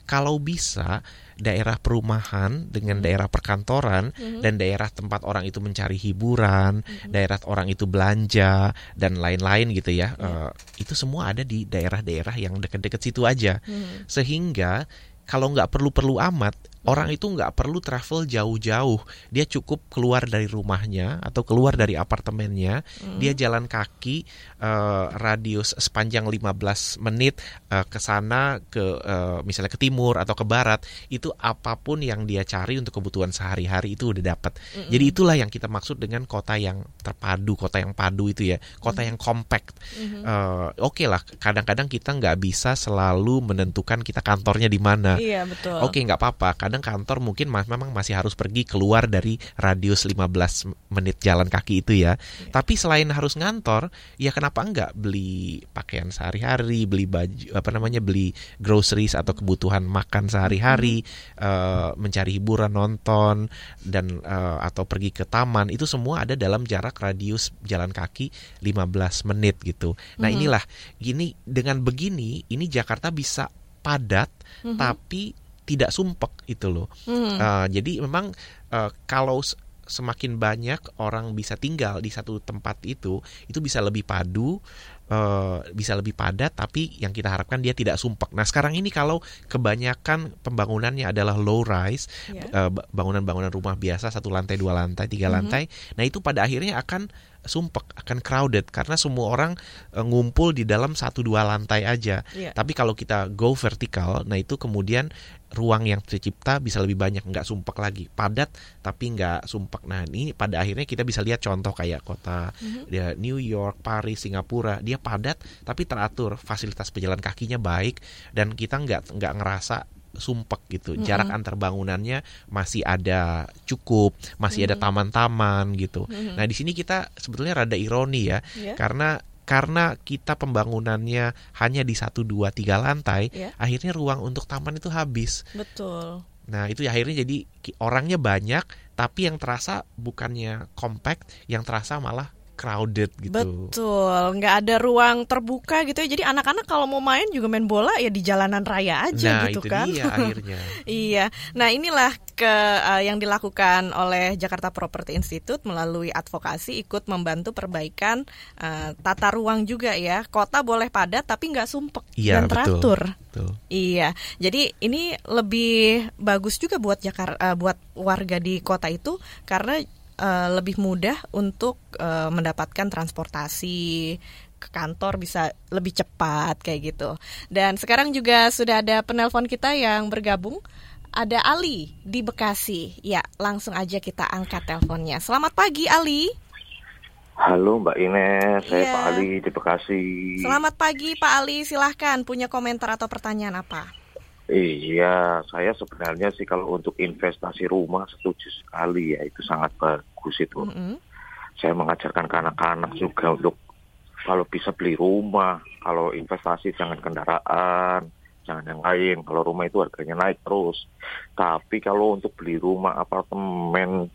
Kalau bisa daerah perumahan dengan Mhm. daerah perkantoran Mhm. dan daerah tempat orang itu mencari hiburan, Mhm. daerah orang itu belanja dan lain-lain gitu ya. Iya. eh, itu semua ada di daerah-daerah yang dekat-dekat situ aja Hmm. sehingga kalau nggak perlu-perlu amat orang itu nggak perlu travel jauh-jauh dia cukup keluar dari rumahnya atau keluar dari apartemennya Hmm. dia jalan kaki eh, radius sepanjang 15 menit eh, ke sana ke eh, misalnya ke timur atau ke barat itu apa pun yang dia cari untuk kebutuhan sehari-hari itu udah dapat Mm-mm. jadi itulah yang kita maksud dengan kota yang terpadu kota yang padu itu ya kota yang compact Mhm. Eh, oke lah kadang-kadang kita nggak bisa selalu menentukan kita kantornya di mana Iya betul. Oke nggak apa-apa. Kadang kantor mungkin mas memang masih harus pergi keluar dari radius 15 menit jalan kaki itu ya. Iya. Tapi selain harus ngantor, ya kenapa enggak beli pakaian sehari-hari, beli baju apa namanya beli groceries atau kebutuhan makan sehari-hari, Mm-hmm. eh, mencari hiburan, nonton dan eh, atau pergi ke taman itu semua ada dalam jarak radius jalan kaki 15 menit gitu. Nah Mhm. inilah gini dengan begini ini Jakarta bisa padat Mhm. tapi tidak sumpek itu loh. Mhm. Uh, jadi memang uh, kalau semakin banyak orang bisa tinggal di satu tempat itu, itu bisa lebih padu, uh, bisa lebih padat, tapi yang kita harapkan dia tidak sumpek. Nah sekarang ini kalau kebanyakan pembangunannya adalah low rise, Iya. uh, ba- bangunan-bangunan rumah biasa satu lantai, dua lantai, tiga Mhm. lantai, nah itu pada akhirnya akan sumpek, akan crowded karena semua orang uh, ngumpul di dalam satu dua lantai aja. Iya. Tapi kalau kita go vertikal, nah itu kemudian ruang yang tercipta bisa lebih banyak, nggak sumpek lagi, padat tapi nggak sumpek. Nah ini pada akhirnya kita bisa lihat contoh kayak kota Mhm. ya, New York, Paris, Singapura, dia padat tapi teratur, fasilitas pejalan kakinya baik dan kita nggak nggak ngerasa sumpek gitu. Mm-mm. Jarak antar bangunannya masih ada cukup, masih ada Mhm. taman-taman gitu. Mhm. Nah di sini kita sebetulnya rada ironi ya, Iya. karena karena kita pembangunannya hanya di satu dua tiga lantai, Iya. akhirnya ruang untuk taman itu habis. Betul. Nah itu akhirnya jadi orangnya banyak, tapi yang terasa bukannya compact, yang terasa malah crowded gitu. Betul, nggak ada ruang terbuka gitu ya. Jadi anak-anak kalau mau main juga main bola ya di jalanan raya aja nah, gitu itu kan. dia akhirnya. iya. Nah, inilah ke uh, yang dilakukan oleh Jakarta Property Institute melalui advokasi ikut membantu perbaikan uh, tata ruang juga ya. Kota boleh padat tapi nggak sumpek Iya, dan teratur. Betul. Iya, jadi ini lebih bagus juga buat Jakarta, buat warga di kota itu karena uh, lebih mudah untuk uh, mendapatkan transportasi ke kantor bisa lebih cepat kayak gitu. Dan sekarang juga sudah ada penelpon kita yang bergabung. Ada Ali di Bekasi. Ya, langsung aja kita angkat teleponnya. Selamat pagi Ali. Halo Mbak Ines, saya Iya. Pak Ali di Bekasi. Selamat pagi Pak Ali. Silahkan punya komentar atau pertanyaan apa? Iya, saya sebenarnya sih kalau untuk investasi rumah setuju sekali ya, itu sangat bagus itu. Mm-mm. Saya mengajarkan ke anak-anak juga untuk kalau bisa beli rumah, kalau investasi jangan kendaraan, jangan yang lain. Kalau rumah itu harganya naik terus. Tapi kalau untuk beli rumah apartemen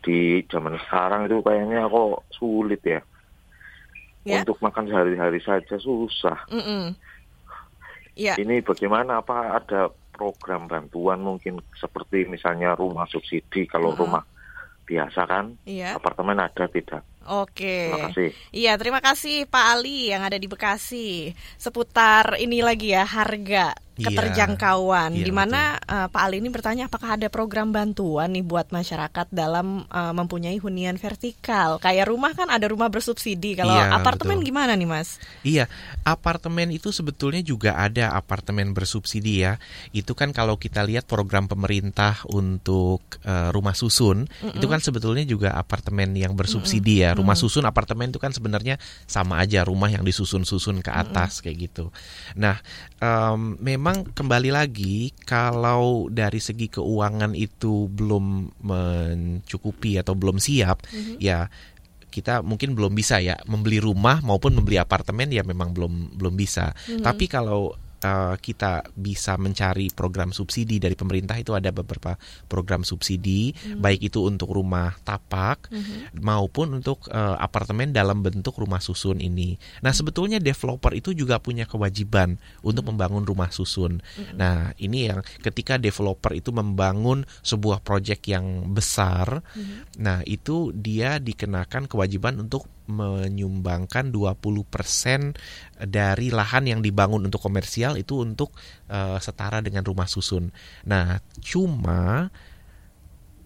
di zaman sekarang itu kayaknya kok sulit ya. Ya. Untuk makan sehari-hari saja susah. Mm-mm. Ya. Ini bagaimana apa ada program bantuan mungkin seperti misalnya rumah subsidi kalau Mhm. rumah biasa kan Iya. apartemen ada tidak? Oke. Terima kasih. Iya, terima kasih Pak Ali yang ada di Bekasi. Seputar ini lagi ya harga. Keterjangkauan. Iya, di mana eh, Pak Ali ini bertanya apakah ada program bantuan nih buat masyarakat dalam eh, mempunyai hunian vertikal. Kayak rumah kan ada rumah bersubsidi. Kalau Iya, apartemen betul. gimana nih, Mas? Iya, apartemen itu sebetulnya juga ada apartemen bersubsidi ya. Itu kan kalau kita lihat program pemerintah untuk eh, rumah susun, itu kan sebetulnya juga apartemen yang bersubsidi ya. Rumah susun apartemen itu kan sebenarnya sama aja rumah yang disusun-susun ke atas kayak gitu. Nah, em, memang kembali lagi kalau dari segi keuangan itu belum mencukupi atau belum siap, ya kita mungkin belum bisa ya membeli rumah maupun membeli apartemen ya memang belum belum bisa. Tapi kalau uh, kita bisa mencari program subsidi dari pemerintah itu ada beberapa program subsidi baik itu untuk rumah tapak maupun untuk uh, apartemen dalam bentuk rumah susun ini. Nah, sebetulnya developer itu juga punya kewajiban untuk membangun rumah susun. Nah, ini yang ketika developer itu membangun sebuah proyek yang besar, nah itu dia dikenakan kewajiban untuk menyumbangkan 20% dari lahan yang dibangun untuk komersial itu untuk eh, setara dengan rumah susun. Nah, cuma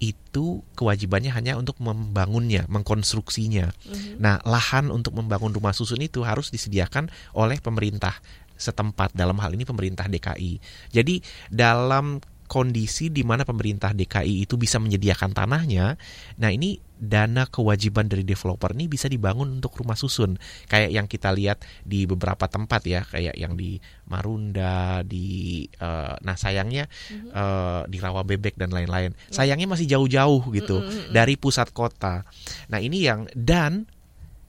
itu kewajibannya hanya untuk membangunnya, mengkonstruksinya. Nah, lahan untuk membangun rumah susun itu harus disediakan oleh pemerintah setempat dalam hal ini pemerintah DKI. Jadi dalam kondisi di mana pemerintah DKI itu bisa menyediakan tanahnya, nah ini dana kewajiban dari developer ini bisa dibangun untuk rumah susun. Kayak yang kita lihat di beberapa tempat ya, kayak yang di Marunda, di eh, nah sayangnya eh, di Rawa Bebek dan lain-lain. Sayangnya masih jauh-jauh gitu dari pusat kota. Nah, ini yang dan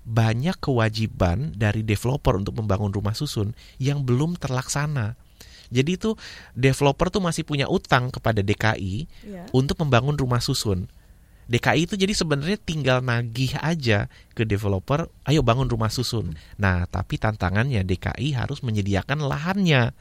banyak kewajiban dari developer untuk membangun rumah susun yang belum terlaksana. Jadi itu developer tuh masih punya utang kepada DKI Iya. untuk membangun rumah susun. DKI itu jadi sebenarnya tinggal nagih aja ke developer, ayo bangun rumah susun. Nah, tapi tantangannya DKI harus menyediakan lahannya.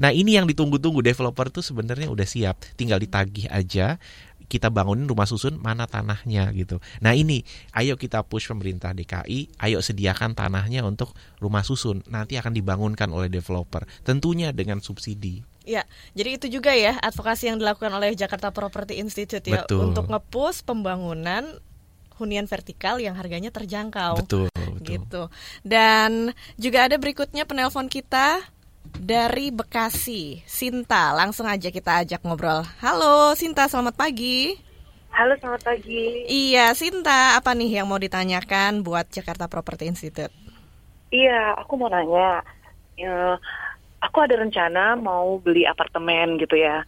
Nah, ini yang ditunggu-tunggu developer tuh sebenarnya udah siap, tinggal ditagih aja kita bangunin rumah susun mana tanahnya gitu. Nah ini, ayo kita push pemerintah DKI, ayo sediakan tanahnya untuk rumah susun. Nanti akan dibangunkan oleh developer, tentunya dengan subsidi. Ya, jadi itu juga ya advokasi yang dilakukan oleh Jakarta Property Institute ya Betul. untuk ngepush pembangunan hunian vertikal yang harganya terjangkau. Betul, betul. Gitu. Dan juga ada berikutnya penelpon kita dari Bekasi, Sinta. Langsung aja kita ajak ngobrol. Halo, Sinta, selamat pagi. Halo, selamat pagi. Iya, Sinta, apa nih yang mau ditanyakan buat Jakarta Property Institute? Iya, aku mau nanya. Ya, aku ada rencana mau beli apartemen gitu ya.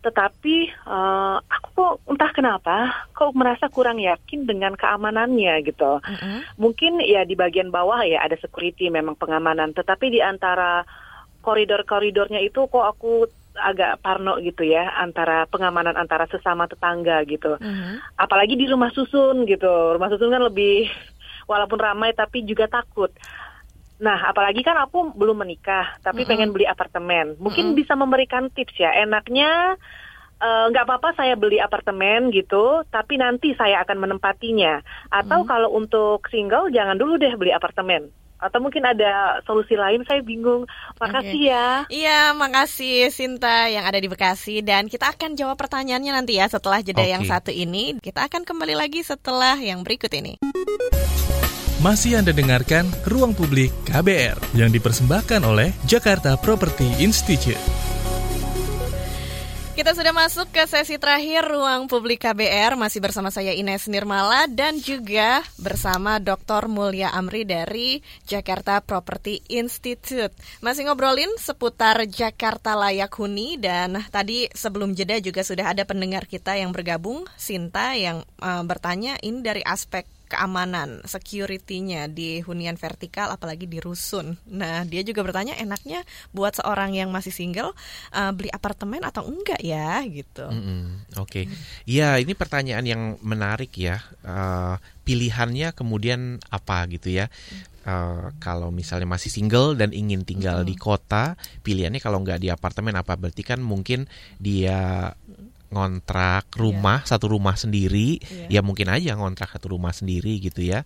Tetapi eh, aku kok entah kenapa kok merasa kurang yakin dengan keamanannya gitu. Mm-mm. Mungkin ya di bagian bawah ya ada security memang pengamanan, tetapi di antara koridor-koridornya itu kok aku agak parno gitu ya antara pengamanan antara sesama tetangga gitu. Mhm. apalagi di rumah susun gitu rumah susun kan lebih walaupun ramai tapi juga takut. Nah, apalagi kan aku belum menikah, tapi Mm-mm. pengen beli apartemen. Mungkin Mm-mm. bisa memberikan tips ya. Enaknya eh, nggak apa-apa saya beli apartemen gitu, tapi nanti saya akan menempatinya. Atau kalau untuk single, jangan dulu deh beli apartemen. Atau mungkin ada solusi lain, saya bingung. Makasih ya. Iya, makasih Sinta yang ada di Bekasi dan kita akan jawab pertanyaannya nanti ya setelah jeda Oke. yang satu ini. Kita akan kembali lagi setelah yang berikut ini. Masih Anda dengarkan Ruang Publik KBR yang dipersembahkan oleh Jakarta Property Institute. Kita sudah masuk ke sesi terakhir Ruang Publik KBR masih bersama saya Ines Nirmala dan juga bersama Dr. Mulya Amri dari Jakarta Property Institute. Masih ngobrolin seputar Jakarta Layak Huni dan tadi sebelum jeda juga sudah ada pendengar kita yang bergabung, Sinta yang eh, bertanya ini dari aspek keamanan, security-nya di hunian vertikal apalagi di rusun. Nah, dia juga bertanya enaknya buat seorang yang masih single eh, beli apartemen atau enggak ya gitu. Mm-mm, Oke, ya ini pertanyaan yang menarik ya. Eh, pilihannya kemudian apa gitu ya? Eh, kalau misalnya masih single dan ingin tinggal di kota, pilihannya kalau nggak di apartemen apa? Berarti kan mungkin dia ngontrak rumah satu rumah sendiri Iya. ya mungkin aja ngontrak satu rumah sendiri gitu ya.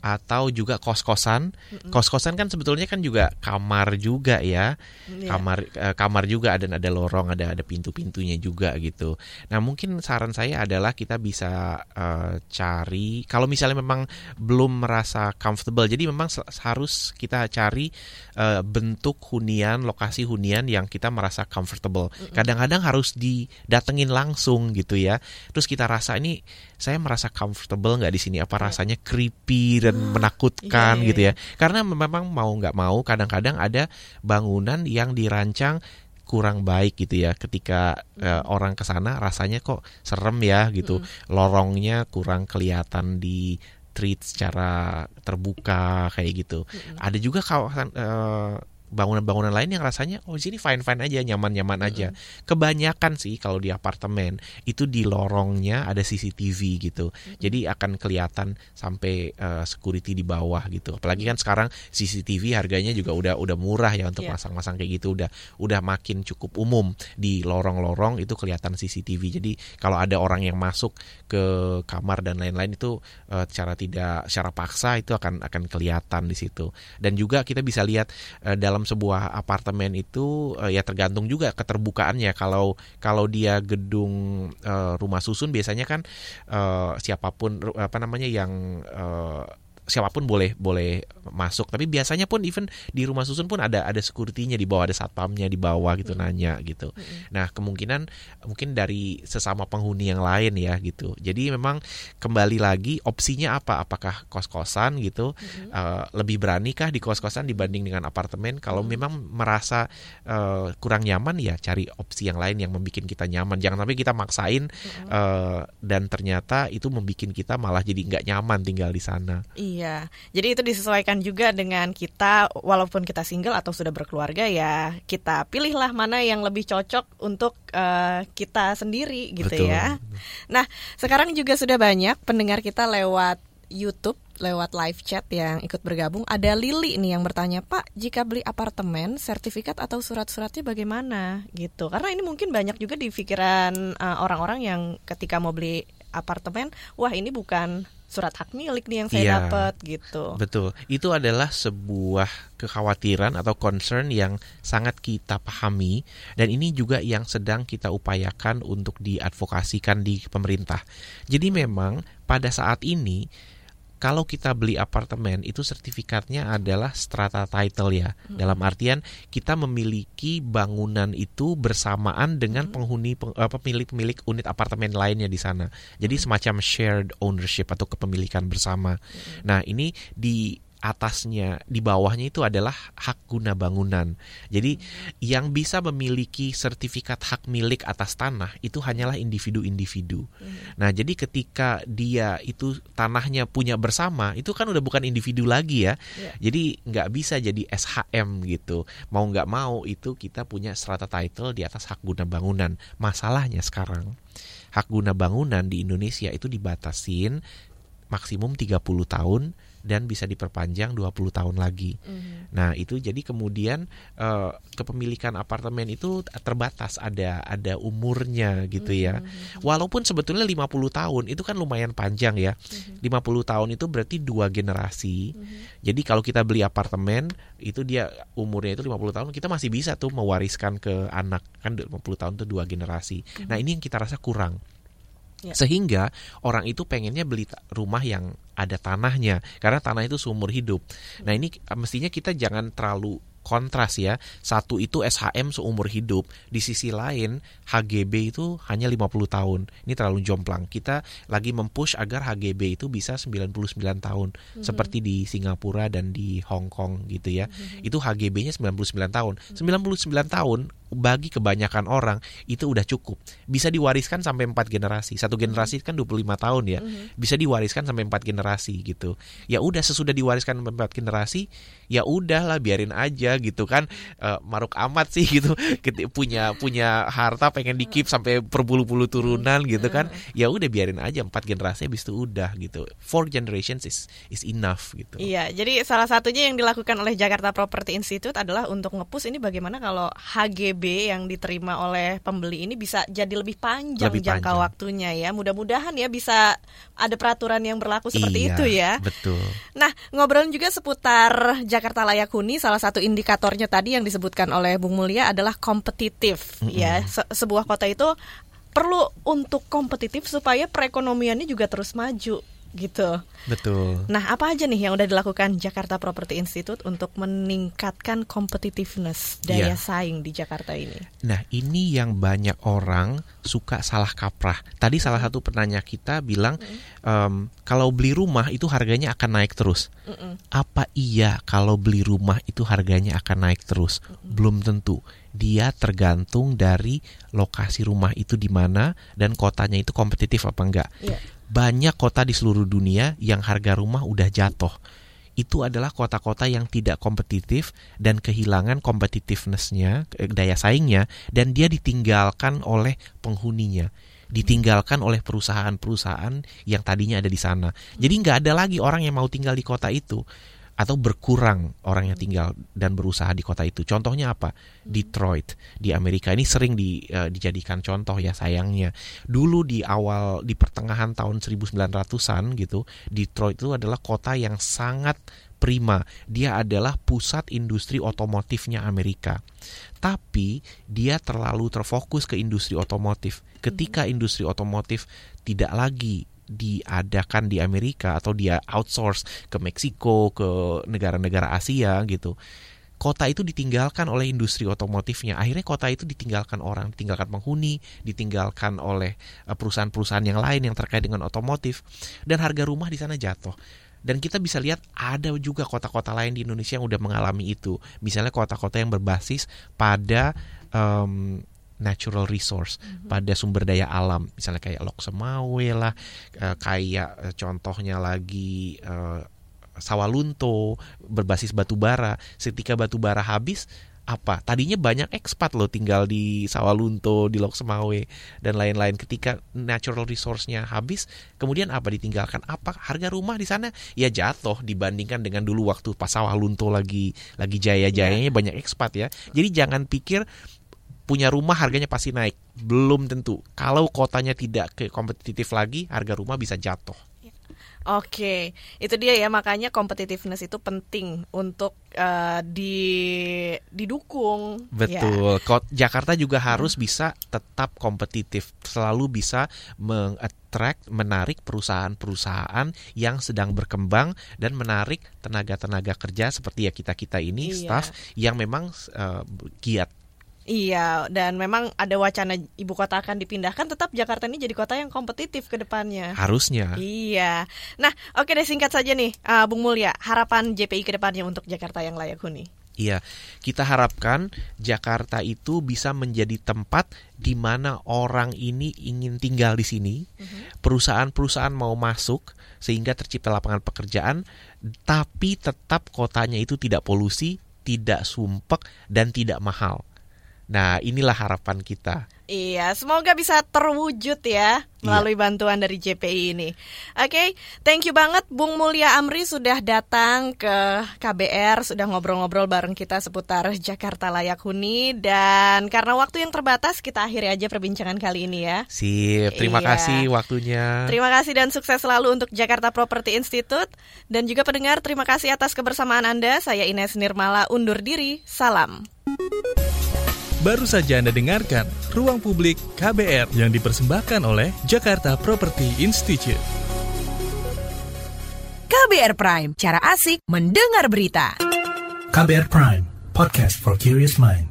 Atau juga kos kosan kos kosan kan sebetulnya kan juga kamar juga ya. Iya. kamar eh, kamar juga ada ada lorong ada ada pintu pintunya juga gitu. Nah mungkin saran saya adalah kita bisa eh, cari kalau misalnya memang belum merasa comfortable jadi memang harus kita cari eh, bentuk hunian lokasi hunian yang kita merasa comfortable. Kadang-kadang harus didatengin langsung gitu ya. Terus kita rasa ini saya merasa comfortable nggak di sini? Apa rasanya creepy dan menakutkan iya, iya, gitu ya? karena memang mau nggak mau kadang-kadang ada bangunan yang dirancang kurang baik gitu ya. Ketika eh, orang ke sana rasanya kok serem ya gitu. Lorongnya kurang kelihatan di treat secara terbuka kayak gitu. Ada juga kawasan eh, bangunan-bangunan lain yang rasanya oh di sini fine fine aja nyaman nyaman aja kebanyakan sih kalau di apartemen itu di lorongnya ada CCTV gitu. Jadi akan kelihatan sampai eh, security di bawah gitu. Apalagi kan sekarang CCTV harganya juga udah udah murah ya untuk Iya. masang-masang kayak gitu. Udah udah makin cukup umum di lorong-lorong itu kelihatan CCTV jadi kalau ada orang yang masuk ke kamar dan lain-lain itu eh, secara tidak secara paksa itu akan akan kelihatan di situ. Dan juga kita bisa lihat eh, dalam sebuah apartemen itu eh, ya tergantung juga keterbukaannya. Kalau kalau dia gedung eh, rumah susun biasanya kan eh, siapa pun apa namanya yang eh, siapa pun boleh boleh masuk. Tapi biasanya pun even di rumah susun pun ada ada security-nya di bawah ada satpamnya di bawah gitu nanya gitu. Nah kemungkinan mungkin dari sesama penghuni yang lain ya gitu. Jadi memang kembali lagi opsinya apa? Apakah kos kosan gitu Eh, lebih berani kah di kos kosan dibanding dengan apartemen? Kalau memang merasa eh, kurang nyaman ya cari opsi yang lain yang membuat kita nyaman. Jangan sampai kita maksain eh, dan ternyata itu membuat kita malah jadi nggak nyaman tinggal di sana. Iya, jadi itu disesuaikan juga dengan kita, walaupun kita single atau sudah berkeluarga ya, kita pilihlah mana yang lebih cocok untuk eh, kita sendiri gitu Betul. ya. Nah, sekarang juga sudah banyak pendengar kita lewat YouTube, lewat live chat yang ikut bergabung. Ada Lili nih yang bertanya, Pak, jika beli apartemen, sertifikat atau surat-suratnya bagaimana? Gitu. Karena ini mungkin banyak juga di pikiran eh, orang-orang yang ketika mau beli apartemen, wah ini bukan surat hak milik nih yang saya Iya. dapat gitu. Betul, itu adalah sebuah kekhawatiran atau concern yang sangat kita pahami dan ini juga yang sedang kita upayakan untuk diadvokasikan di pemerintah. Jadi memang pada saat ini kalau kita beli apartemen itu sertifikatnya adalah strata title ya. Dalam artian kita memiliki bangunan itu bersamaan dengan penghuni peng- eh, pemilik-pemilik unit apartemen lainnya di sana. Jadi semacam shared ownership atau kepemilikan bersama. Nah, ini di atasnya di bawahnya itu adalah hak guna bangunan. Jadi yang bisa memiliki sertifikat hak milik atas tanah itu hanyalah individu-individu. Nah, jadi ketika dia itu tanahnya punya bersama, itu kan udah bukan individu lagi ya. Jadi nggak bisa jadi SHM gitu. Mau nggak mau itu kita punya strata title di atas hak guna bangunan. Masalahnya sekarang hak guna bangunan di Indonesia itu dibatasin maksimum 30 tahun dan bisa diperpanjang 20 tahun lagi. Mhm. Nah, itu jadi kemudian eh, kepemilikan apartemen itu terbatas ada ada umurnya gitu ya. Walaupun sebetulnya 50 tahun itu kan lumayan panjang ya. 50 tahun itu berarti dua generasi. Jadi kalau kita beli apartemen itu dia umurnya itu 50 tahun, kita masih bisa tuh mewariskan ke anak. Kan 50 tahun itu dua generasi. Nah, ini yang kita rasa kurang. Ya. Sehingga orang itu pengennya beli rumah yang ada tanahnya karena tanah itu seumur hidup. Nah, ini mestinya kita jangan terlalu kontras ya. Satu itu SHM seumur hidup, di sisi lain HGB itu hanya 50 tahun. Ini terlalu jomplang. Kita lagi mempush agar HGB itu bisa 99 tahun seperti di Singapura dan di Hong Kong gitu ya. Itu HGB-nya 99 tahun. 99 tahun bagi kebanyakan orang itu udah cukup. Bisa diwariskan sampai 4 generasi. Satu generasi kan 25 tahun ya. Bisa diwariskan sampai 4 generasi gitu. Ya udah sesudah diwariskan sampai 4 generasi, ya udahlah biarin aja gitu kan. Eh, maruk amat sih gitu. Punya punya harta pengen di keep sampai berbulu-bulu turunan gitu kan. Ya udah biarin aja 4 generasi habis itu udah gitu. Four generations is is enough gitu. Iya, jadi salah satunya yang dilakukan oleh Jakarta Property Institute adalah untuk ngepus ini bagaimana kalau HGB yang diterima oleh pembeli ini bisa jadi lebih panjang Lebih jangka panjang. waktunya ya. Mudah-mudahan ya bisa ada peraturan yang berlaku seperti Iya, itu ya. Betul. Nah, ngobrolin juga seputar Jakarta Layak Huni, salah satu indikatornya tadi yang disebutkan oleh Bung Mulia adalah kompetitif ya. Se- sebuah kota itu perlu untuk kompetitif supaya perekonomiannya juga terus maju gitu. Betul. Nah, apa aja nih yang udah dilakukan Jakarta Property Institute untuk meningkatkan competitiveness daya Iya. saing di Jakarta ini? Nah, ini yang banyak orang suka salah kaprah. Tadi salah satu penanya kita bilang em, kalau beli rumah itu harganya akan naik terus. Apa iya kalau beli rumah itu harganya akan naik terus? Belum tentu. Dia tergantung dari lokasi rumah itu di mana dan kotanya itu kompetitif apa enggak. Iya. Banyak kota di seluruh dunia yang harga rumah udah jatuh. Itu adalah kota-kota yang tidak kompetitif dan kehilangan competitiveness-nya, eh, daya saingnya, dan dia ditinggalkan oleh penghuninya, ditinggalkan oleh perusahaan-perusahaan yang tadinya ada di sana. Jadi nggak ada lagi orang yang mau tinggal di kota itu atau berkurang orang yang tinggal dan berusaha di kota itu. Contohnya apa? Detroit di Amerika ini sering di, eh, dijadikan contoh ya sayangnya. Dulu di awal di pertengahan tahun 1900-an gitu, Detroit itu adalah kota yang sangat prima. Dia adalah pusat industri otomotifnya Amerika. Tapi dia terlalu terfokus ke industri otomotif. Ketika industri otomotif tidak lagi diadakan di Amerika atau dia outsource ke Meksiko, ke negara-negara Asia gitu. Kota itu ditinggalkan oleh industri otomotifnya. Akhirnya kota itu ditinggalkan orang, ditinggalkan penghuni, ditinggalkan oleh eh, perusahaan-perusahaan yang lain yang terkait dengan otomotif dan harga rumah di sana jatuh. Dan kita bisa lihat ada juga kota-kota lain di Indonesia yang udah mengalami itu. Misalnya kota-kota yang berbasis pada em, natural resource, pada sumber daya alam. Misalnya kayak Lok Semawe lah, eh, kayak eh, contohnya lagi eh, Sawalunto berbasis batu bara. Ketika batu bara habis apa? Tadinya banyak ekspat loh tinggal di Sawalunto, di Lok Semawe dan lain-lain. Ketika natural resource-nya habis, kemudian apa ditinggalkan? Apa harga rumah di sana ya jatuh dibandingkan dengan dulu waktu pas Sawalunto lagi lagi jaya-jayanya banyak ekspat ya. Jadi jangan pikir punya rumah harganya pasti naik. Belum tentu. Kalau kotanya tidak ke kompetitif lagi, harga rumah bisa jatuh. Oke, itu dia ya makanya competitiveness itu penting untuk eh, di didukung. Ya. Betul. Kot- Jakarta juga harus bisa tetap kompetitif, selalu bisa mengattract, menarik perusahaan-perusahaan yang sedang berkembang dan menarik tenaga-tenaga kerja seperti ya kita-kita ini, Iya. staff yang memang eh, giat. Iya, dan memang ada wacana ibu kota akan dipindahkan, tetap Jakarta ini jadi kota yang kompetitif ke depannya. Harusnya. Iya. Nah, oke deh singkat saja nih, uh, Bung Mulya, harapan JPI ke depannya untuk Jakarta yang layak huni. Iya, kita harapkan Jakarta itu bisa menjadi tempat di mana orang ini ingin tinggal di sini. Perusahaan-perusahaan mau masuk sehingga tercipta lapangan pekerjaan, tapi tetap kotanya itu tidak polusi, tidak sumpek dan tidak mahal. Nah, inilah harapan kita. Iya, semoga bisa terwujud ya melalui Iya. bantuan dari JPI ini. Oke, thank you banget Bung Mulia Amri sudah datang ke KBR, sudah ngobrol-ngobrol bareng kita seputar Jakarta Layak Huni dan karena waktu yang terbatas kita akhiri aja perbincangan kali ini ya. Sip, terima Iya. kasih waktunya. Terima kasih dan sukses selalu untuk Jakarta Property Institute dan juga pendengar terima kasih atas kebersamaan Anda. Saya Ines Nirmala undur diri. Salam. Baru saja Anda dengarkan Ruang Publik KBR yang dipersembahkan oleh Jakarta Property Institute. KBR Prime, cara asik mendengar berita. KBR Prime, podcast for curious mind.